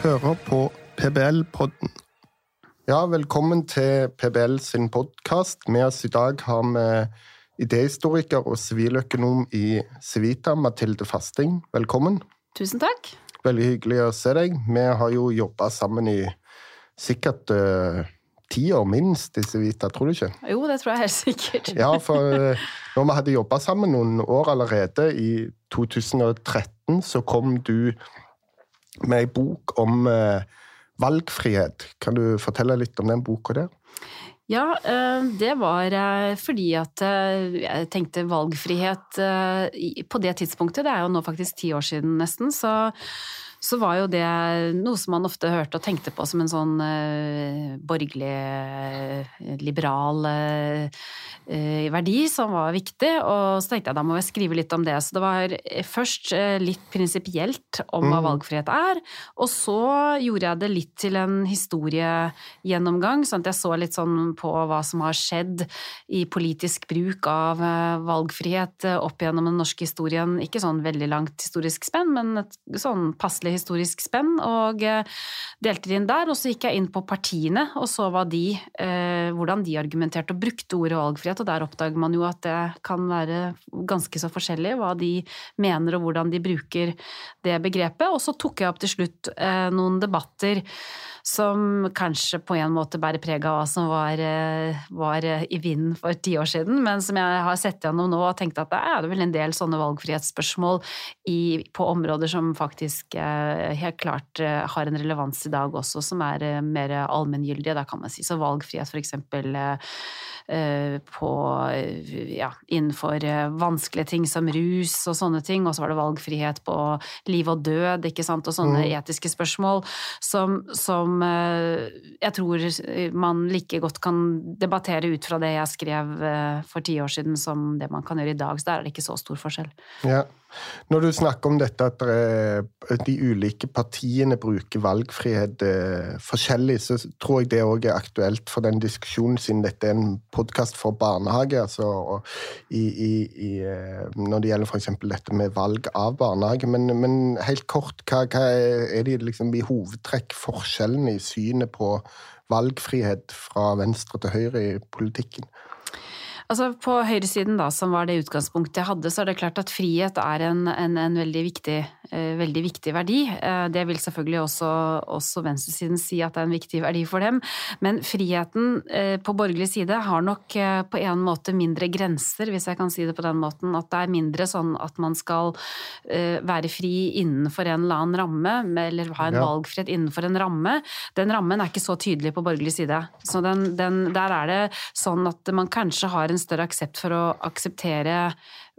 hører på PBL-podden. Ja, velkommen til PBL sin podkast. Med oss i dag har vi idéhistoriker og siviløkonom i Civita, Mathilde Fasting. Velkommen. Tusen takk. Veldig hyggelig å se deg. Vi har jo jobba sammen i sikkert uh, ti år minst i Civita, tror du ikke? Jo, det tror jeg helt sikkert. ja, for uh, når vi hadde jobba sammen noen år allerede, i 2013, så kom du med ei bok om uh, valgfrihet. Kan du fortelle litt om den boka der? Ja, det var fordi at jeg tenkte valgfrihet på det tidspunktet, det er jo nå faktisk ti år siden nesten, så så var jo det noe som man ofte hørte og tenkte på som en sånn uh, borgerlig, uh, liberal uh, verdi som var viktig. Og så tenkte jeg da må jeg skrive litt om det. Så det var først litt prinsipielt om hva mm. valgfrihet er, og så gjorde jeg det litt til en historiegjennomgang, sånn at jeg så litt sånn på hva som har skjedd i politisk bruk av valgfrihet opp gjennom den norske historien. Ikke sånn veldig langt historisk spenn, men et sånn passelig forskjellig historisk spenn, og eh, delte det inn der. Og så gikk jeg inn på partiene og så de, eh, hvordan de argumenterte og brukte ordet valgfrihet, og der oppdager man jo at det kan være ganske så forskjellig hva de mener og hvordan de bruker det begrepet. Og så tok jeg opp til slutt eh, noen debatter som kanskje på en måte bærer preg av hva som var, var, i vinden for ti år siden, men som jeg har sett gjennom nå og tenkt at det er vel en del sånne valgfrihetsspørsmål i, på områder som faktisk helt klart eh, har en relevans i dag også, som er mer allmenngyldige, da kan man si. Så valgfrihet for eksempel på ja, innenfor vanskelige ting som rus og sånne ting, og så var det valgfrihet på liv og død, ikke sant, og sånne mm. etiske spørsmål som, som eh, jeg tror man like godt kan debattere ut fra det jeg skrev eh, for ti år siden, som det man kan gjøre i dag. Så der er det ikke så stor forskjell. Ja. Når du snakker om dette at de ulike partiene bruker valgfrihet eh, forskjellig, så tror jeg det òg er aktuelt for den diskusjonen, siden dette er en podkast for barnehage. altså i, i, i, Når det gjelder f.eks. dette med valg av barnehage. Men, men helt kort, hva, hva, er de liksom i hovedtrekk forskjellene i synet på valgfrihet fra venstre til høyre i politikken? Altså På høyresiden, da, som var det utgangspunktet jeg hadde, så er det klart at frihet er en, en, en veldig, viktig, eh, veldig, viktig, verdi. Eh, det vil selvfølgelig også, også, venstresiden si at det er en viktig verdi for dem. Men friheten eh, på borgerlig side har nok eh, på en måte mindre grenser, hvis jeg kan si det på den måten. At det er mindre sånn at man skal eh, være fri innenfor en eller annen ramme, eller ha en ja. valgfrihet innenfor en ramme. Den rammen er ikke så tydelig på borgerlig side. Så den, den, der er det sånn at man kanskje har en større aksept for å akseptere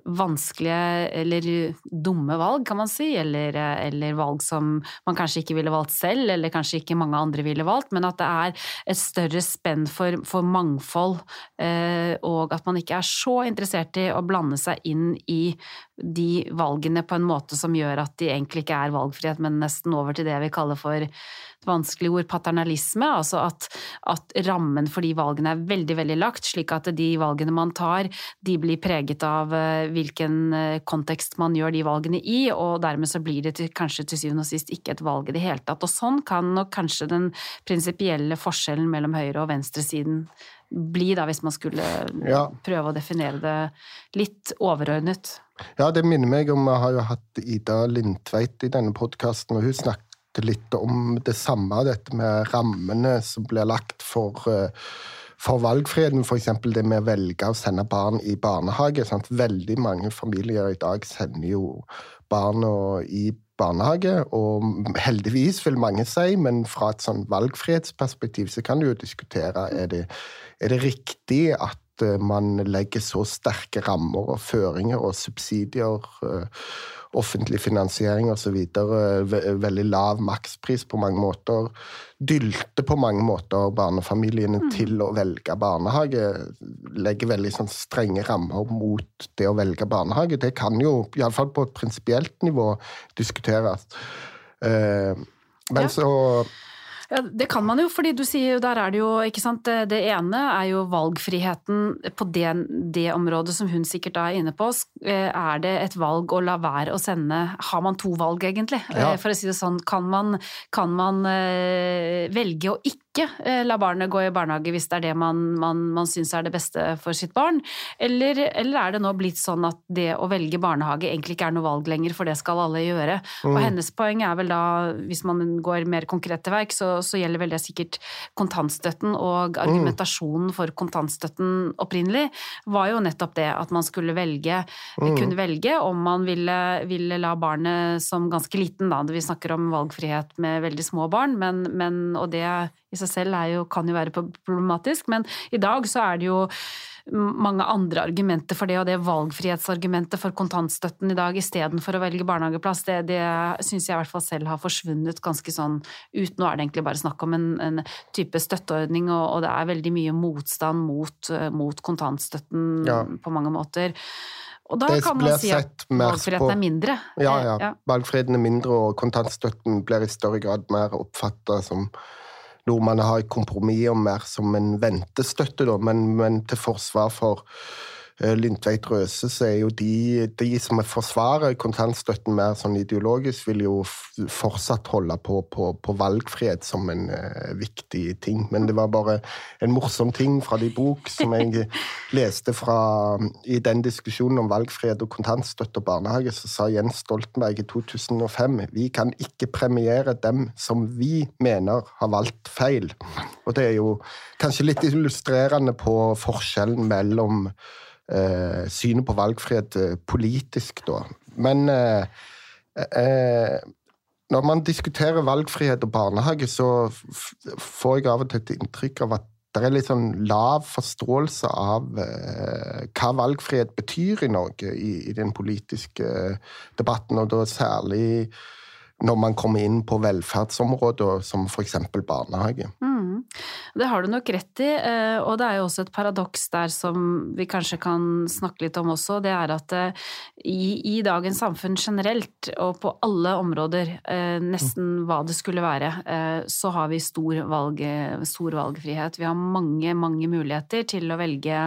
vanskelige eller dumme valg, kan man si, eller, eller, valg som man kanskje ikke ville valgt selv, eller kanskje ikke mange andre ville valgt, men at det er et større spenn for, for mangfold, eh, og at man ikke er så interessert i å blande seg inn i de valgene på en måte som gjør at de egentlig ikke er valgfrihet, men nesten over til det vi kaller for et vanskelig ord, paternalisme. Altså at, at, rammen for de valgene er veldig, veldig lagt, slik at de valgene man tar, de blir preget av eh, hvilken eh, kontekst man gjør de valgene i, og dermed så blir det til, kanskje til syvende og sist ikke et valg i det hele tatt. Og sånn kan nok kanskje den prinsipielle forskjellen mellom høyre- og venstresiden bli, da, hvis man skulle ja. prøve å definere det litt overordnet. Ja, det minner meg om Vi har jo hatt Ida Lindtveit i denne podkasten, og hun snakket litt om det samme, dette med rammene som blir lagt for, eh, for valgfriheten. F.eks. det med å velge å sende barn i barnehage. Sant? Veldig mange familier i dag sender jo barna i barnehage, og heldigvis, vil mange si, men fra et sånn valgfrihetsperspektiv så kan du jo diskutere er det er det riktig at eh, man legger så sterke rammer og føringer og subsidier eh, offentlig finansiering osv. Veldig lav makspris på mange måter. Dylter på mange måter barnefamiliene mm. til å velge barnehage. Legger veldig sånn strenge rammer mot det å velge barnehage. Det kan jo, iallfall på et prinsipielt nivå, diskuteres. Eh, men ja. så Ja, Det kan man jo, fordi du sier jo der er det jo ikke sant, det, ene er jo valgfriheten på det, det, området som hun sikkert er inne på. Eh, er det et valg å la være å sende Har man to valg, egentlig? Ja. For å si det sånn, kan man, kan man velge å ikke ikke eh, la barnet gå i barnehage hvis det er det man, man, man syns er det beste for sitt barn? Eller, eller, er det nå blitt sånn at det å velge barnehage egentlig ikke er noe valg lenger, for det skal alle gjøre? Mm. Og hennes poeng er vel da, hvis man går mer konkret til verk, så, så, gjelder vel det sikkert kontantstøtten, og mm. argumentasjonen for kontantstøtten opprinnelig var jo nettopp det at man skulle velge, mm. kunne velge om man ville, ville, la barnet som ganske liten, da, vi snakker om valgfrihet med veldig små barn, men, men og det i seg selv jo, kan jo være problematisk, men i dag så er det jo mange andre argumenter for det, og det valgfrihetsargumentet for kontantstøtten i dag istedenfor å velge barnehageplass, det, det syns jeg i hvert fall selv har forsvunnet ganske sånn ut. Nå er det egentlig bare snakk om en, en type støtteordning, og, og, det er veldig mye motstand mot, mot kontantstøtten ja. på mange måter. Og da det kan man si at valgfriheten er mindre. Ja, ja. Valgfriheten er mindre, og kontantstøtten blir i større grad mer oppfatta som nordmennene har et kompromiss om mer som en ventestøtte, da, men, men til forsvar for Lindtveit Røse, så er jo de, de som forsvarer kontantstøtten mer sånn ideologisk, vil jo fortsatt holde på, på, på valgfrihet som en uh, viktig ting. Men det var bare en morsom ting fra de bok som jeg leste fra I den diskusjonen om valgfrihet og kontantstøtte og barnehage, så sa Jens Stoltenberg i 2005 vi kan ikke premiere dem som vi mener har valgt feil. Og det er jo kanskje litt illustrerende på forskjellen mellom eh, synet på valgfrihet eh, politisk, da. Men eh, eh, når man diskuterer valgfrihet og barnehage, så får jeg av og til et inntrykk av at det er litt sånn lav forståelse av eh, hva valgfrihet betyr i Norge i, i den politiske debatten, og da særlig når man kommer inn på velferdsområder som f.eks. barnehage. Mm. Det har du nok rett i, eh, og det er jo også et paradoks der som vi kanskje kan snakke litt om også. Det er at eh, i, i dagens samfunn generelt, og på alle områder, eh, nesten hva det skulle være, så har vi stor, valg, stor valgfrihet. Vi har mange, mange muligheter til å velge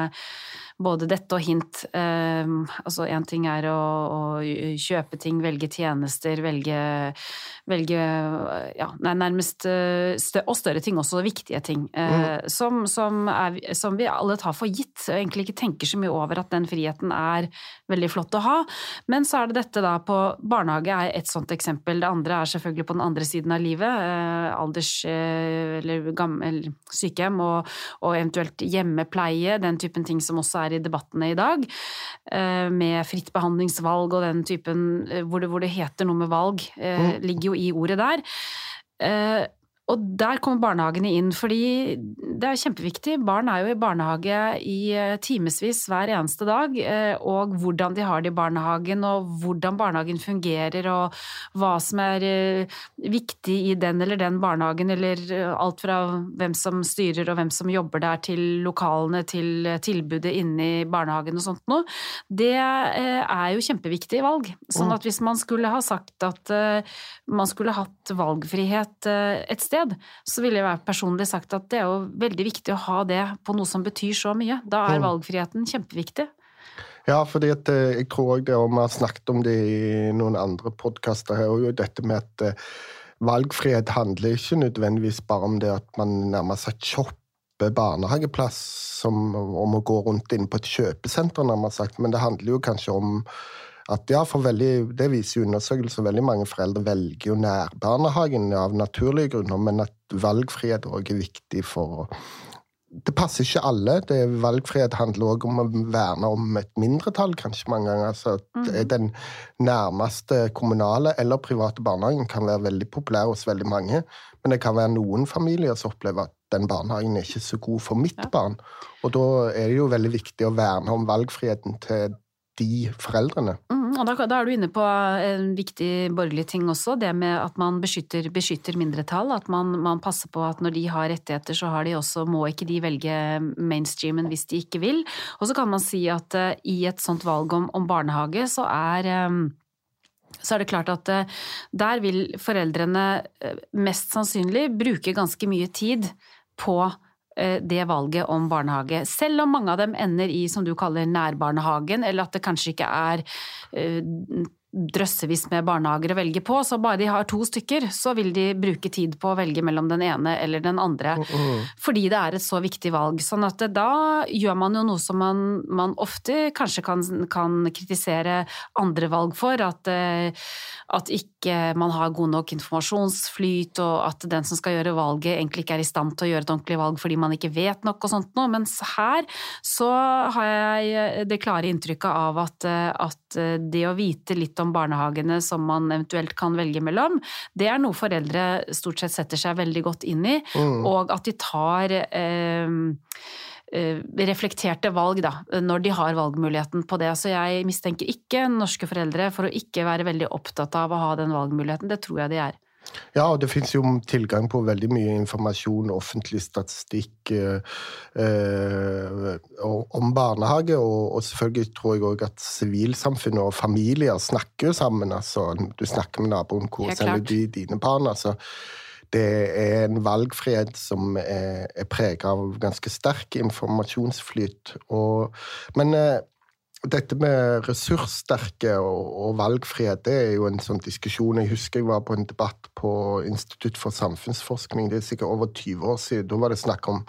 både dette og hint. Eh, altså én ting er å, å, kjøpe ting, velge tjenester, velge, velge ja, nærmest eh, stø, Og større ting også, viktige ting. Eh, mm. Som, som, er, som, vi alle tar for gitt, og egentlig ikke tenker så mye over at den friheten er veldig flott å ha. Men så er det dette da på Barnehage er et sånt eksempel. Det andre er selvfølgelig på den andre siden av livet. Alders- eller, gammel, sykehjem og, og eventuelt hjemmepleie, den typen ting som også er er i debattene i dag, eh, med fritt behandlingsvalg og den typen eh, hvor det, hvor det heter noe med valg, eh, mm. ligger jo i ordet der. Og der kommer barnehagene inn, fordi det er kjempeviktig. Barn er jo i barnehage i eh, timevis hver eneste dag. Eh, og hvordan de har det i barnehagen, og hvordan barnehagen fungerer, og hva som er eh, viktig i den eller den barnehagen, eller alt fra hvem som styrer og hvem som jobber der, til lokalene, til tilbudet inne i barnehagen og sånt noe. Det er jo kjempeviktige valg. Sånn mm. at hvis man skulle ha sagt at man skulle hatt valgfrihet et sted, sted, så ville jeg personlig sagt at det er jo veldig viktig å ha det på noe som betyr så mye. Da er mm. valgfriheten kjempeviktig. Ja, fordi at eh, jeg tror òg det, og vi har snakket om det i noen andre podkaster her, og dette med at eh, valgfrihet handler ikke nødvendigvis bare om det at man nærmest har shopper barnehageplass, som om å gå rundt inne på et kjøpesenter, nærmest sagt, men det handler jo kanskje om at ja, for veldig, Det viser jo undersøkelser. Veldig mange foreldre velger jo nærbarnehagen av naturlige grunner, men at valgfrihet òg er viktig for Det passer ikke alle. Det, valgfrihet handler òg om å verne om et mindretall, kanskje mange ganger. Så mm. Den nærmeste kommunale eller private barnehagen kan være veldig populær hos veldig mange, men det kan være noen familier som opplever at den barnehagen er ikke så god for mitt ja. barn. Og da er det jo veldig viktig å verne om valgfriheten til de foreldrene. Mm, og da, da, er du inne på en viktig borgerlig ting også, det med at man beskytter, beskytter mindretall. At man, man, passer på at når de har rettigheter, så har de også, må ikke de velge mainstreamen hvis de ikke vil. Og så kan man si at uh, i et sånt valg om, om barnehage, så er um, så er det klart at der vil foreldrene mest sannsynlig bruke ganske mye tid på det valget om barnehage. Selv om mange av dem ender i som du kaller nærbarnehagen, eller at det kanskje ikke er drøssevis med barnehager å velge på, så bare de har to stykker, så vil de bruke tid på å velge mellom den ene eller den andre. Uh -uh. Fordi det er et så viktig valg. Sånn at da gjør man jo noe som man, man ofte kanskje kan, kan, kritisere andre valg for. At, eh, at ikke man har god nok informasjonsflyt, og at den som skal gjøre valget egentlig ikke er i stand til å gjøre et ordentlig valg fordi man ikke vet nok og sånt noe. Mens her så har jeg det klare inntrykket av at, at det å vite litt om om barnehagene som man eventuelt kan velge mellom, det er noe foreldre stort sett setter seg veldig godt inn i, mm. og at de tar eh, eh, reflekterte valg da, når de har valgmuligheten på det. Så jeg mistenker ikke norske foreldre for å ikke være veldig opptatt av å ha den valgmuligheten. Det tror jeg de er. Ja, og det finnes jo tilgang på veldig mye informasjon, offentlig statistikk eh, eh om barnehage. Og, og, selvfølgelig tror jeg òg at sivilsamfunnet og familier snakker sammen. altså Du snakker med naboen hvor selger de dine barn? altså det er en valgfrihet som er, er preget av ganske sterk informasjonsflyt. Og, men eh, dette med ressurssterke og, og, valgfrihet, det er jo en sånn diskusjon. Jeg husker jeg var på en debatt på Institutt for samfunnsforskning, det er sikkert over 20 år siden. Da var det snakk om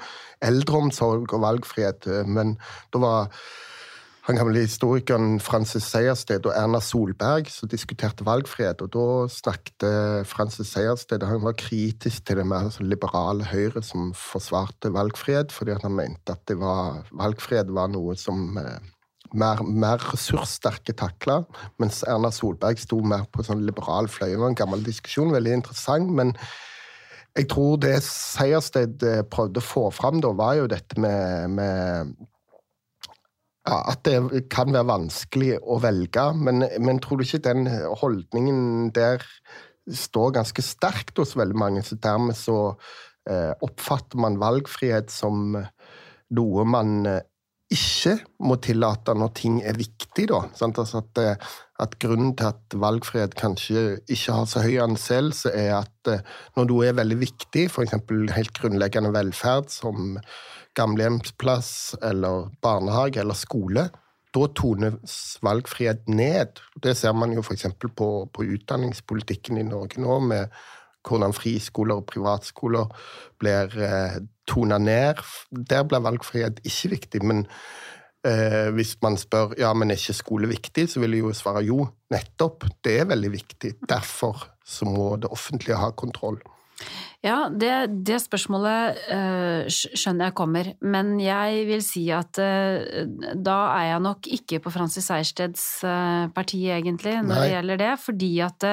eldreomsorg og valgfrihet, men da var han gamle historikeren Francis Sejersted og Erna Solberg som diskuterte valgfrihet. og Da snakket Francis Sejersted Han var kritisk til det mer sånn liberale Høyre som forsvarte valgfrihet, fordi han mente at var, valgfrihet var noe som eh, mer, mer ressurssterke takler, mens Erna Solberg sto mer på sånn liberal fløy. Det var en gammel diskusjon, veldig interessant. men jeg tror det Seiersted eh, prøvde å få fram da, var jo dette med, med ja, At det kan være vanskelig å velge. Men, men tror du ikke den holdningen der står ganske sterkt hos veldig mange? Så dermed så eh, oppfatter man valgfrihet som noe man eh, ikke må tillate når ting er viktig. Da. Altså at, eh, at, grunnen til at valgfrihet kanskje ikke har så høy anseelse, er at eh, når noe er veldig viktig, f.eks. helt grunnleggende velferd som gamlehjemsplass eller barnehage eller skole, da tones valgfrihet ned. Det ser man jo f.eks. På, på utdanningspolitikken i Norge nå, med hvordan friskoler og privatskoler blir eh, tona ned. Der blir valgfrihet ikke viktig. Men eh, hvis man spør ja, men er ikke skole viktig, så vil jeg jo svare jo, nettopp. Det er veldig viktig. Derfor så må det offentlige ha kontroll. Ja, det, det spørsmålet øh, skjønner jeg kommer, men jeg vil si at øh, da er jeg nok ikke på Francis Seiersteds øh, parti, egentlig, når Nei. det gjelder det. Fordi at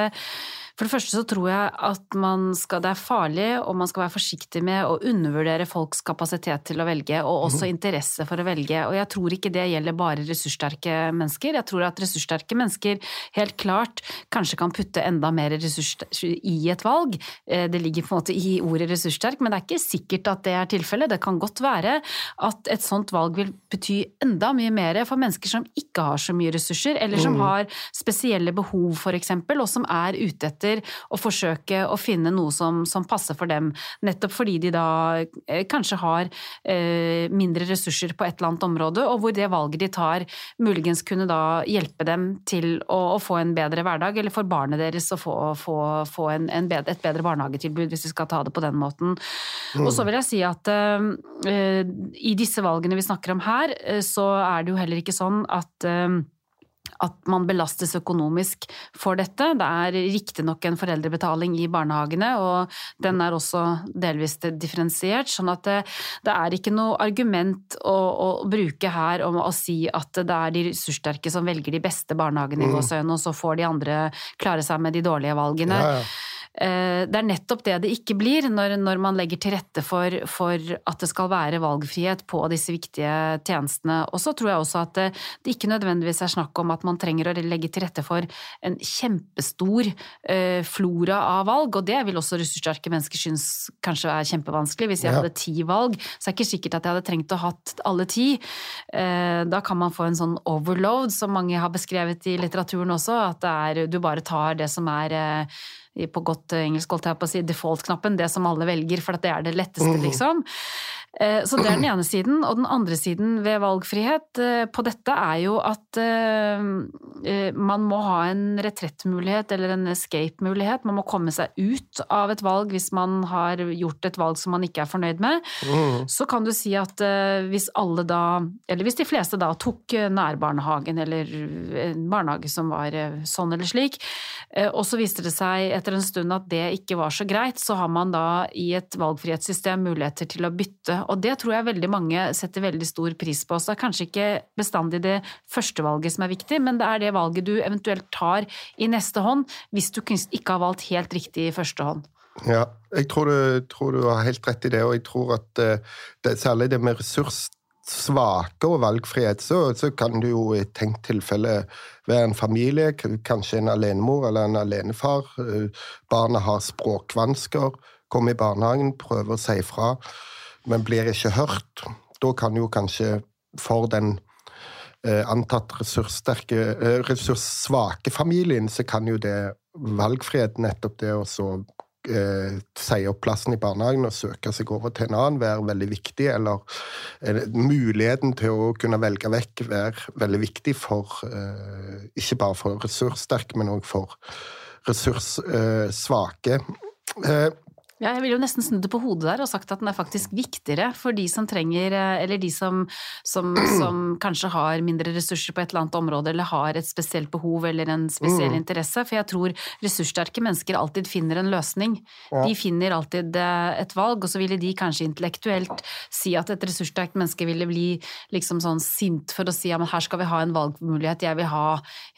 for det første så tror jeg at skal, det er farlig, og man skal være forsiktig med å undervurdere folks kapasitet til å velge, og også mm. interesse for å velge. Og jeg tror ikke det gjelder bare ressurssterke mennesker. Jeg tror at ressurssterke mennesker helt klart kanskje kan putte enda mer ressurs i et valg. Eh, det ligger på en måte i ordet ressurssterk, men det er ikke sikkert at det er tilfellet. Det kan godt være at et sånt valg vil bety enda mye mer for mennesker som ikke har så mye ressurser, eller som mm. har spesielle behov, eksempel, og som er ute etter etter å forsøke å finne noe som, som passer for dem. Nettopp fordi de da eh, kanskje har eh, mindre ressurser på et eller annet område, og hvor det valget de tar muligens kunne da hjelpe dem til å, å få en bedre hverdag, eller for barnet deres å få, få, få en, en bedre, et bedre barnehagetilbud, hvis vi skal ta det på den måten. Mm. Og så vil jeg si at eh, i disse valgene vi snakker om her, så er det jo heller ikke sånn at uh, at man belastes økonomisk for dette. Det er riktignok en foreldrebetaling i barnehagene, og den er også delvis differensiert. sånn at det, det er ikke noe argument å, å, bruke her om å si at det er de ressurssterke som velger de beste barnehagene i mm. og så får de andre klare seg med de dårlige valgene. Ja, ja. Eh, det er nettopp det det ikke blir når, når man legger til rette for, for, at det skal være valgfrihet på disse viktige tjenestene. Og så tror jeg også at det, det, ikke nødvendigvis er snakk om at man trenger å legge til rette for en kjempestor eh, flora av valg, og det vil også ressurssterke mennesker synes kanskje er kjempevanskelig. Hvis jeg ja. hadde ti valg, så er det ikke sikkert at jeg hadde trengt å ha alle ti. Eh, da kan man få en sånn overload, som mange har beskrevet i litteraturen også, at er, du bare tar det som er uh, på godt engelsk holdt jeg på å si, default-knappen, det som alle velger, for det er det letteste, mm. liksom. Eh, så det er den ene siden. Og den andre siden ved valgfrihet eh, på dette er jo at eh, man må ha en retrettmulighet eller en escape-mulighet. Man må komme seg ut av et valg hvis man har gjort et valg som man ikke er fornøyd med. Mm. Så kan du si at hvis alle da, eller hvis de fleste da tok nærbarnehagen eller en barnehage som var sånn eller slik, og så viste det seg etter en stund at det ikke var så greit, så har man da i et valgfrihetssystem muligheter til å bytte og det tror jeg veldig mange setter veldig stor pris på. Så det er kanskje ikke bestandig det første valget som er viktig, men det er det valget du eventuelt tar i neste hånd, hvis du ikke har valgt helt riktig i første hånd. Ja, jeg tror du, tror du har helt rett i det, og jeg tror at eh, det, særlig det med ressurssvake og valgfrihet, så, så, kan du jo i et tenkt tilfelle være en familie, kanskje en alenemor eller en alenefar. Barna barnet har språkvansker, kommer i barnehagen, prøver å si fra men blir ikke hørt. Da kan jo kanskje for den eh, antatt ressurssterke, eh, ressurssvake familien, så kan jo det valgfrihet, nettopp det å så eh, si opp plassen i barnehagen og søke seg over til en annen, være veldig viktig. Eller eh, muligheten til å kunne velge vekk være veldig viktig for eh, Ikke bare for ressurssterke, men òg for ressurssvake. Eh, ja, jeg ville jo nesten snudd det på hodet der og sagt at den er faktisk viktigere for de som trenger, eh, eller de som, som, som, kanskje har mindre ressurser på et eller annet område, eller har et spesielt behov eller en spesiell mm. interesse. For jeg tror ressurssterke mennesker alltid finner en løsning. Ja. De finner alltid eh, et valg, og så ville de kanskje intellektuelt si at et ressurssterkt menneske ville bli liksom sånn sint for å si ja, men her skal vi ha en valgmulighet, jeg vil ha,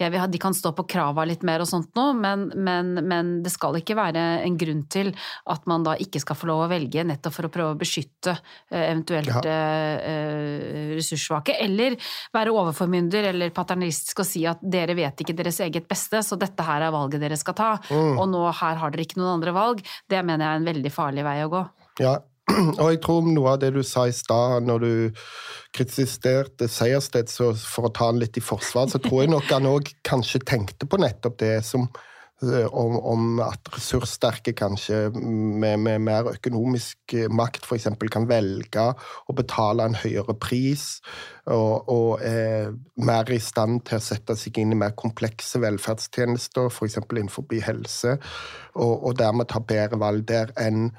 jeg vil ha De kan stå på krava litt mer og sånt noe, men, men, men det skal ikke være en grunn til at man man da ikke skal få lov å velge, nettopp for å prøve å beskytte eh, eventuelt ja. Eh, eh, ressurssvake. Eller være overformynder eller paternalistisk og si at dere vet ikke deres eget beste, så dette her er valget dere skal ta, mm. og nå her har dere ikke noen andre valg. Det mener jeg er en veldig farlig vei å gå. Ja, og jeg tror noe av det du sa i stad, når du kritiserte Sejersted for å ta han litt i forsvar, så tror jeg nok han òg kanskje tenkte på nettopp det som om, om, at ressurssterke kanskje med, med mer økonomisk makt f.eks. kan velge å betale en høyere pris, og, og er mer i stand til å sette seg inn i mer komplekse velferdstjenester, f.eks. innenfor helse, og, og dermed ta bedre valg der enn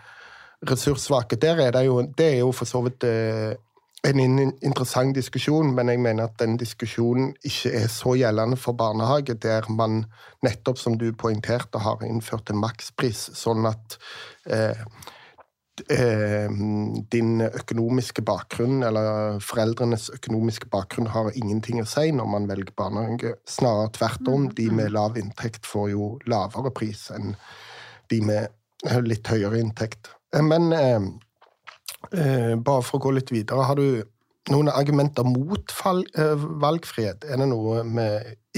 ressurssvake. Der er det, jo, det er jo for så vidt eh, en interessant diskusjon, men jeg mener at den diskusjonen ikke er så gjeldende for barnehage, der man nettopp, som du poengterte, har innført en makspris, sånn at eh, eh, din økonomiske bakgrunn, eller foreldrenes økonomiske bakgrunn, har ingenting å si når man velger barnehage. Snarere tvert om. De med lav inntekt får jo lavere pris enn de med litt høyere inntekt. Men eh, Eh, bare for å gå litt videre, har du noen argumenter mot eh, valgfrihet? Er det noe vi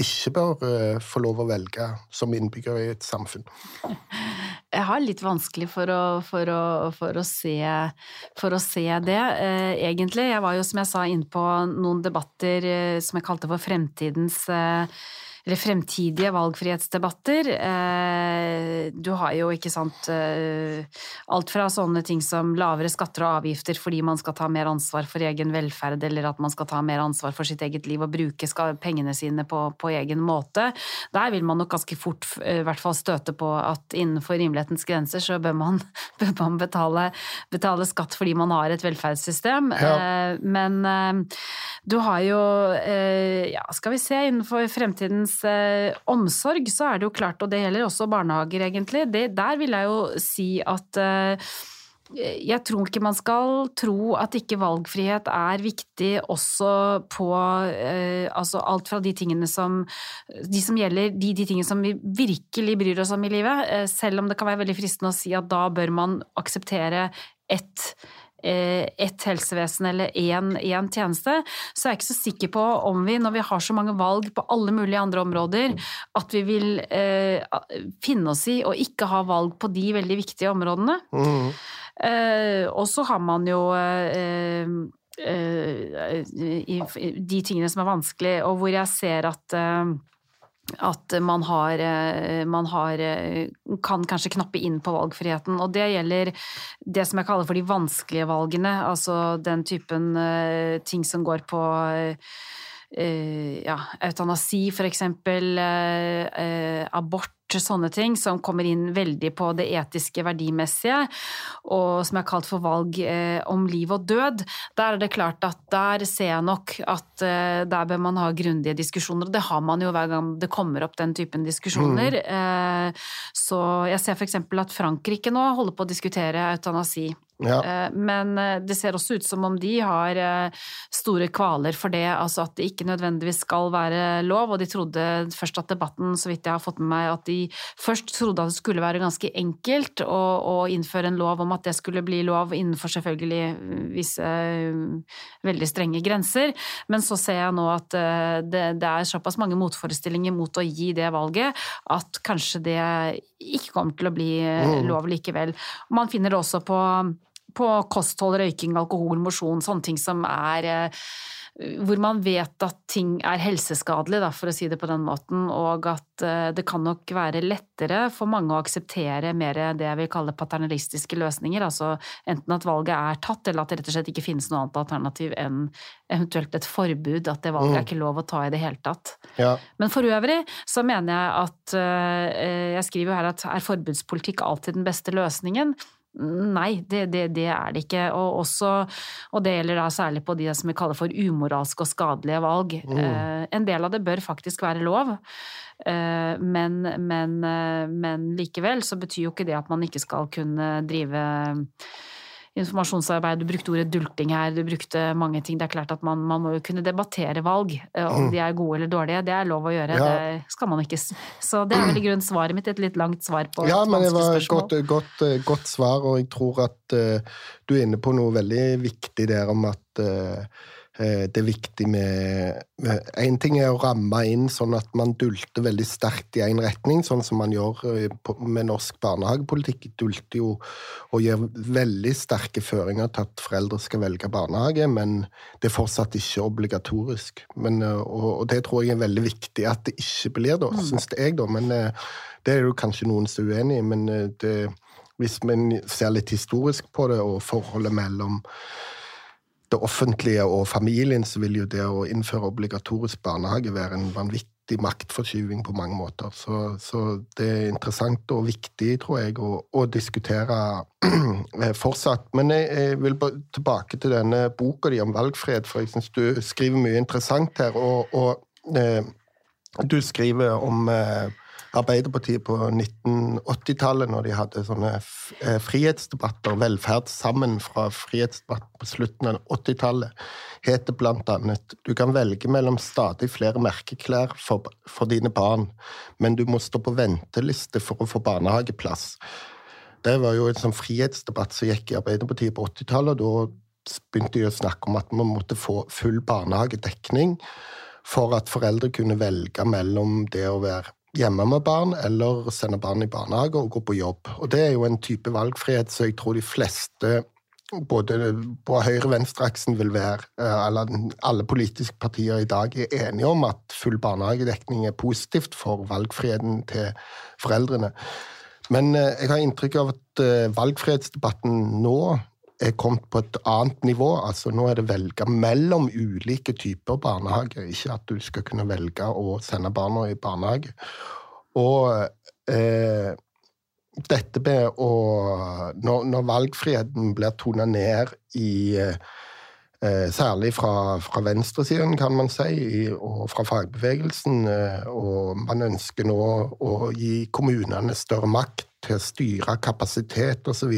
ikke bør eh, få lov å velge som innbygger i et samfunn? Jeg har litt vanskelig for å, for å, for å, se, for å se, det, eh, egentlig. Jeg var jo, som jeg sa, inne på noen debatter eh, som jeg kalte for fremtidens eh, eller fremtidige valgfrihetsdebatter. Eh, du har jo, ikke sant, eh, alt fra sånne ting som lavere skatter og avgifter fordi man skal ta mer ansvar for egen velferd, eller at man skal ta mer ansvar for sitt eget liv og bruke pengene sine på, på egen måte. Der vil man nok ganske fort eh, i hvert fall støte på at innenfor rimelighetens grenser så bør man, bør man betale, betale, skatt fordi man har et velferdssystem. Ja. Men du har jo, ja, skal vi se, innenfor fremtidens eh, omsorg, så er det jo klart, og det gjelder også barnehager, egentlig, det, der vil jeg jo si at eh, jeg tror ikke man skal tro at ikke valgfrihet er viktig også på eh, altså alt fra de tingene som de som gjelder de, de tingene som vi virkelig bryr oss om i livet, eh, selv om det kan være veldig fristende å si at da bør man akseptere ett Eh, ett helsevesen eller én tjeneste, så er jeg ikke så sikker på om vi, når vi har så mange valg på alle mulige andre områder, at vi vil eh, finne oss i å ikke ha valg på de veldig viktige områdene. Mm. Eh, og så har man jo eh, eh de tingene som er vanskelig, og hvor jeg ser at eh, at man har, eh, man har, eh, kan kanskje knappe inn på valgfriheten. Og det gjelder det som jeg kaller for de vanskelige valgene, altså den typen eh, ting som går på ja, eutanasi, for eksempel, abort sånne ting som kommer inn veldig på det etiske, verdimessige, og som er kalt for valg eh, om liv og død. Der er det klart at der ser jeg nok at eh, der bør man ha grundige diskusjoner, og det har man jo hver gang det kommer opp den typen diskusjoner. Mm. Eh, så jeg ser f.eks. at Frankrike nå holder på å diskutere eutanasi. Ja. Eh, men eh, det ser også ut som om de har eh, store kvaler for det, altså at det ikke nødvendigvis skal være lov. Og de trodde først at debatten, så vidt jeg har fått med meg, at de først trodde at det skulle være ganske enkelt å, å innføre en lov om at det skulle bli lov innenfor selvfølgelig visse veldig strenge grenser. Men så ser jeg nå at det, det er såpass mange motforestillinger mot å gi det valget at kanskje det ikke kommer til å bli mm. lov likevel. Man finner det også på på kosthold, røyking, alkohol, mosjon, sånne ting som er eh, hvor man vet at ting er helseskadelig, da, for å si det på den måten, og at eh, det kan nok være lettere for mange å akseptere mer det jeg vil kalle paternalistiske løsninger, altså enten at valget er tatt, eller at det rett og slett ikke finnes noe annet alternativ enn eventuelt et forbud, at det valget er mm. ikke lov å ta i det hele tatt. Ja. Men for øvrig så mener jeg at eh, Jeg skriver jo her at er forbudspolitikk alltid den beste løsningen? Nei, det, det, det, er det ikke. Og, også, og, det gjelder da særlig på de som vi kaller for umoralske og skadelige valg. Mm. Eh, en del av det bør faktisk være lov, eh, men, men, eh, men, likevel så betyr jo ikke det at man ikke skal kunne drive informasjonsarbeid, du brukte ordet dulting her, du brukte mange ting. Det er klart at man, man må jo kunne debattere valg, eh, om mm. de er gode eller dårlige. Det er lov å gjøre, ja. det skal man ikke. Så det er vel i grunnen svaret mitt, et litt langt svar på ja, et vanskelig spørsmål. Ja, men det var et godt, godt, eh, godt, svar, og jeg tror at uh, du er inne på noe veldig viktig der om at uh, det er viktig med Én ting er å ramme inn sånn at man dulter veldig sterkt i én retning, sånn som man gjør eh, med norsk barnehagepolitikk. Dulter jo og gir veldig sterke føringer til at foreldre skal velge barnehage, men det er fortsatt ikke obligatorisk. Men, og, og, det tror jeg er veldig viktig at det ikke blir, da, mm. syns jeg, da. Men det er jo kanskje noen som er uenig i. Men det, hvis man ser litt historisk på det, og forholdet mellom det offentlige og familien, så vil jo det å innføre obligatorisk barnehage være en vanvittig maktforskyving på mange måter. Så, så det er interessant og viktig, tror jeg, å, å diskutere fortsatt. Men jeg, jeg, vil tilbake til denne boka di om valgfrihet, for jeg syns du skriver mye interessant her. Og, og eh, du skriver om eh, Arbeiderpartiet på 1980-tallet, når de hadde sånne eh, frihetsdebatter, velferd sammen fra frihetsdebatten på slutten av 80-tallet, het det annet du kan velge mellom stadig flere merkeklær for, for dine barn, men du må stå på venteliste for å få barnehageplass. Det var jo en sånn frihetsdebatt som gikk i Arbeiderpartiet på 80-tallet. og Da begynte de å snakke om at man måtte få full barnehagedekning for at foreldre kunne velge mellom det å være hjemme med barn eller sende barn i barnehage og gå på jobb. Og Det er jo en type valgfrihet som jeg tror de fleste både på høyre-venstre-aksen vil være eh, eller Alle politiske partier i dag er enige om at full barnehagedekning er positivt for valgfriheten til foreldrene. Men eh, jeg har inntrykk av at eh, valgfrihetsdebatten nå er kommet på et annet nivå. Altså Nå er det velge mellom ulike typer barnehager, ikke at du skal kunne velge å sende barna i barnehage. Og eh, dette med å Når, når valgfriheten blir tona ned i eh, Særlig fra, fra venstresiden, kan man si, og fra fagbevegelsen. Eh, og man ønsker nå å gi kommunene større makt til å styre kapasitet osv.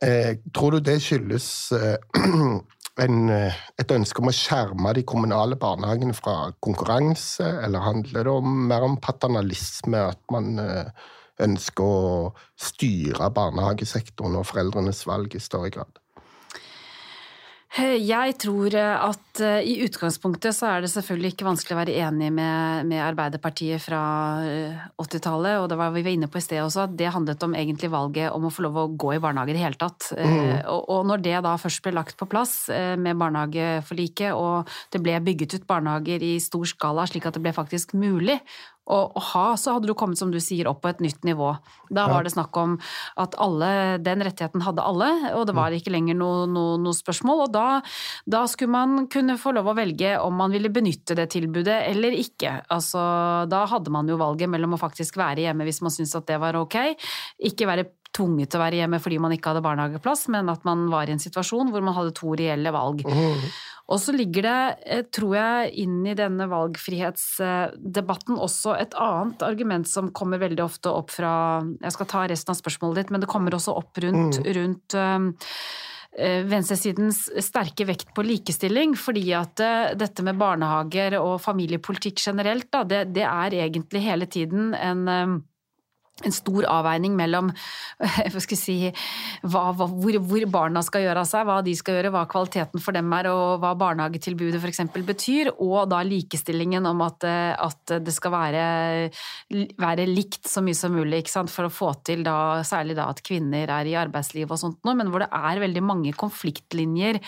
Eh, tror du det skyldes eh, en, eh, et ønske om å skjerme de kommunale barnehagene fra konkurranse, eller handler det om, mer om paternalisme, at man eh, ønsker å styre barnehagesektoren og foreldrenes valg i større grad? Jeg tror at eh, i utgangspunktet så er det selvfølgelig ikke vanskelig å være enig med, med Arbeiderpartiet fra 80-tallet, eh, og det var vi var inne på i sted også, at det handlet om egentlig valget om å få lov å gå i barnehage i det hele tatt. Eh, mm. Og, og, når det da først ble lagt på plass med barnehageforliket, og det ble bygget ut barnehager i stor skala slik at det ble faktisk mulig å, å, ha, så hadde du kommet, som du sier, opp på et nytt nivå. Da var det snakk om at alle, den rettigheten hadde alle, og det var ikke lenger noe, noe, noe spørsmål. Og da, da, skulle man kunne få lov å velge om man ville benytte det tilbudet eller ikke. Altså, da hadde man jo valget mellom å faktisk være hjemme hvis man syntes at det var ok, ikke være tvunget til å være hjemme fordi man ikke hadde barnehageplass, men at man var i en situasjon hvor man hadde to reelle valg. Mm. Og så ligger det, eh, tror jeg, inn i denne valgfrihetsdebatten også et annet argument som kommer veldig ofte opp fra Jeg skal ta resten av spørsmålet ditt, men det kommer også opp rundt, mm. rundt um, venstresidens sterke vekt på likestilling, fordi at dette med barnehager og familiepolitikk generelt, da, det, det er egentlig hele tiden en en stor avveining mellom si, hva, hva, hvor, hvor, barna skal gjøre av seg, hva de skal gjøre, hva kvaliteten for dem er, og hva barnehagetilbudet f.eks. betyr, og da likestillingen om at, at det skal være, være, likt så mye som mulig for å få til da, særlig da at kvinner er i arbeidslivet og sånt noe, men hvor det er veldig mange konfliktlinjer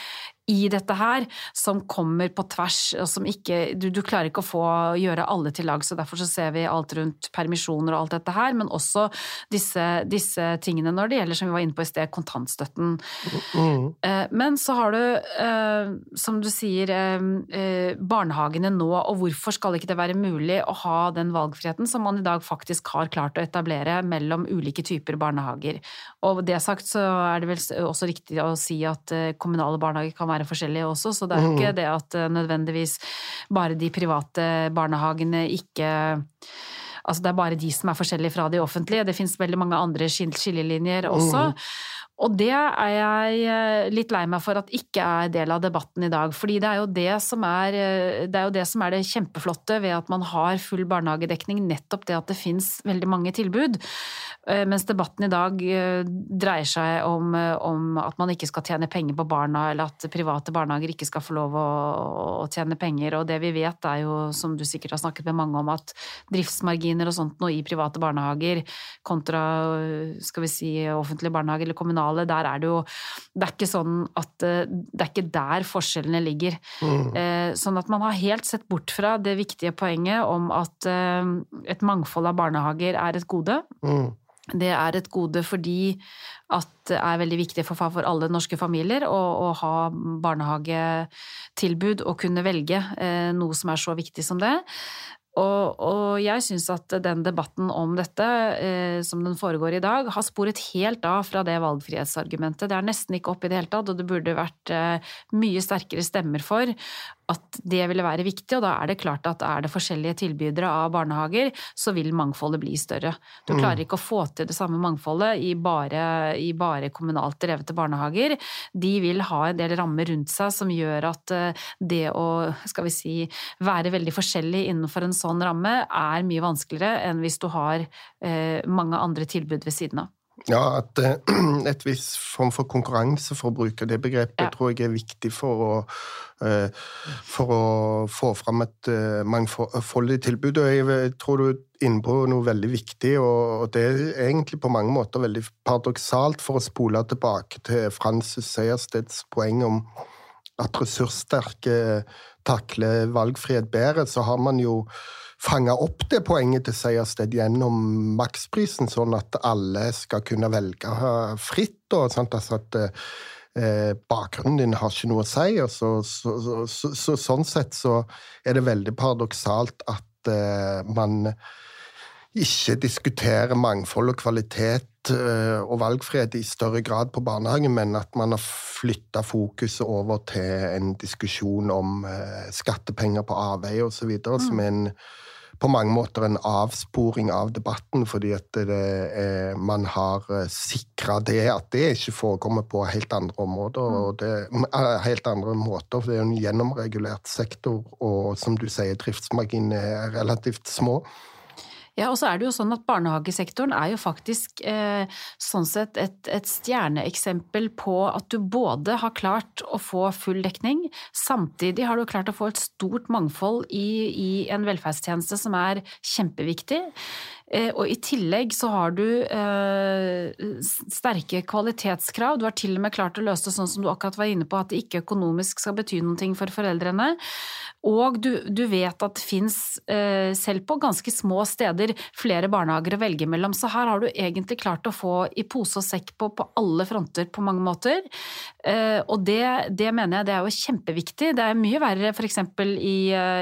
i dette her som kommer på tvers, og som ikke du, du, klarer ikke å få gjøre alle til lag, så derfor så ser vi alt rundt permisjoner og alt dette her, men også disse, disse tingene når det gjelder, som vi var inne på i sted, kontantstøtten. Mm. Men så har du, eh, som du sier, eh, barnehagene nå, og hvorfor skal ikke det være mulig å ha den valgfriheten som man i dag faktisk har klart å etablere mellom ulike typer barnehager? Og det sagt så er det vel også riktig å si at kommunale barnehager kan være forskjellige også, så det er jo ikke mm. det at eh, nødvendigvis bare de private barnehagene ikke Altså det er bare de som er forskjellige fra de offentlige. Det finnes veldig mange andre skillelinjer også. Mm. Og det er jeg eh, litt lei meg for at ikke er del av debatten i dag. Fordi det er jo det som er eh, det, er det, som er det kjempeflotte ved at man har full barnehagedekning, nettopp det at det finnes veldig mange tilbud. Eh, mens debatten i dag dreier seg om, om, at man ikke skal tjene penger på barna, eller at private barnehager ikke skal få lov å, å, tjene penger. Og det vi vet er jo, som du sikkert har snakket med mange om, at driftsmarginer og sånt noe i private barnehager kontra skal vi si offentlige barnehager eller kommunale, der er det jo Det er ikke sånn at Det er ikke der forskjellene ligger. Mm. Sånn at man har helt sett bort fra det viktige poenget om at et mangfold av barnehager er et gode. Mm. Det er et gode fordi at det er veldig viktig for, for alle norske familier å, å, ha barnehagetilbud og kunne velge eh, noe som er så viktig som det. Og, og jeg syns at den debatten om dette, eh, som den foregår i dag, har sporet helt av fra det valgfrihetsargumentet. Det er nesten ikke oppe i det hele tatt, og det burde vært eh, mye sterkere stemmer for at det ville være viktig, og da er det klart at er det forskjellige tilbydere av barnehager, så vil mangfoldet bli større. Du klarer mm. ikke å få til det samme mangfoldet i bare, i bare kommunalt drevne barnehager. De vil ha en del rammer rundt seg som gjør at eh, det å, skal vi si, være veldig forskjellig innenfor en sånn ramme er mye vanskeligere enn hvis du har eh, mange andre tilbud ved siden av. Ja, at uh, et visst form for konkurranse, for å bruke det begrepet, ja. tror jeg er viktig for å, uh, for å få fram et uh, mangfoldig tilbud. Og jeg tror du er inne på noe veldig viktig, og det er egentlig på mange måter veldig paradoksalt for å spole tilbake til Francis Sejersteds poeng om at ressurssterke takler valgfrihet bedre, så har man jo fange opp det poenget til Seiersted gjennom maksprisen, sånn at alle skal kunne velge fritt. Og, sant? Altså at eh, bakgrunnen din har ikke noe å si. og så, så, så, Sånn sett så er det veldig paradoksalt at eh, man ikke diskuterer mangfold og kvalitet eh, og valgfrihet i større grad på barnehagen, men at man har flytta fokuset over til en diskusjon om eh, skattepenger på avveie osv., mm. som er en på mange måter en avsporing av debatten, fordi at er, man har sikra det, at det ikke forekommer på helt andre områder mm. og det, helt andre måter. Det er jo en gjennomregulert sektor, og som du sier, driftsmarginene er relativt små. Ja, og så er det jo sånn at Barnehagesektoren er jo faktisk eh, sånn sett et, et, stjerneeksempel på at du både har klart å få full dekning, samtidig har du klart å få et stort mangfold i, i en velferdstjeneste som er kjempeviktig. Eh, og i tillegg så har du eh, sterke kvalitetskrav. Du har til og med klart å løse det sånn som du akkurat var inne på, at det ikke økonomisk skal bety noe for foreldrene. Og du, du vet at det fins, eh, selv på ganske små steder, flere barnehager å velge mellom. Så her har du egentlig klart å få i pose og sekk på, på alle fronter på mange måter. Og det, det, mener jeg det er jo kjempeviktig. Det er mye verre f.eks. I,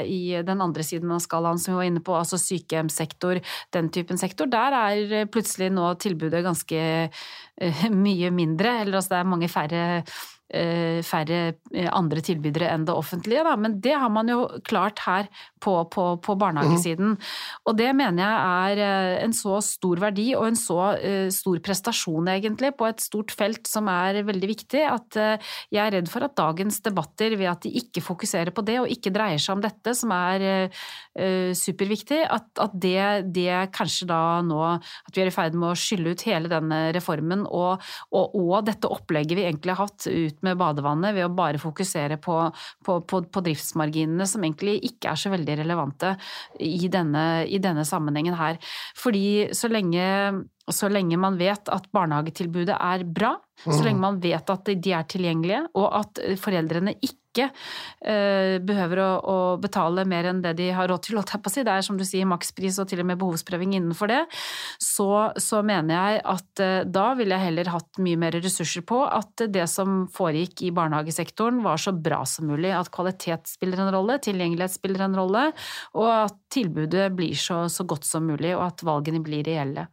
i den andre siden av skalaen som vi var inne på, altså sykehjemssektor, den type typen sektor, der er plutselig nå tilbudet ganske uh, mye mindre. Eller altså det er mange færre Eh, færre eh, andre tilbydere enn det offentlige, da. Men det har man jo klart her på, på, på barnehagesiden. Mm. Og det mener jeg er eh, en så stor verdi og en så stor prestasjon, egentlig, på et stort felt som er veldig viktig, at jeg er redd for at dagens debatter, ved at de ikke fokuserer på det og ikke dreier seg om dette, som er superviktig, at, at det, det, kanskje da nå At vi er i ferd med å skylle ut hele denne reformen og, og, og dette opplegget vi egentlig har hatt ut med badevannet ved å bare fokusere på, på, på, på driftsmarginene, som egentlig ikke er så veldig relevante i denne, i denne sammenhengen her. Fordi så lenge, så lenge man vet at barnehagetilbudet er bra, så mm. lenge man vet at de er tilgjengelige, og at foreldrene ikke ikke uh, behøver å, å, betale mer enn det de har råd til, holdt jeg på å si. Det er som du sier makspris og til og med behovsprøving innenfor det. Så, så mener jeg at uh, da ville jeg heller hatt mye mer ressurser på at det som foregikk i barnehagesektoren var så bra som mulig. At kvalitet spiller en rolle, tilgjengelighet spiller en rolle, og at tilbudet blir så, så godt som mulig, og at valgene blir reelle.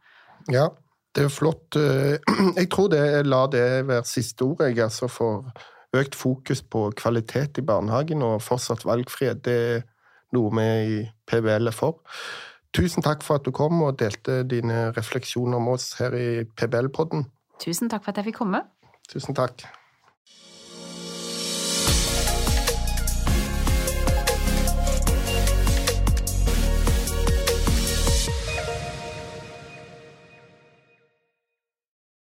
Ja, det er flott. Eh, jeg tror det, la det være siste ord, jeg, altså, for økt fokus på kvalitet i barnehagen og fortsatt valgfrihet. Det er noe vi i PBL er for. Tusen takk for at du kom og delte dine refleksjoner med oss her i PBL-podden. Tusen takk for at jeg fikk komme. Tusen takk.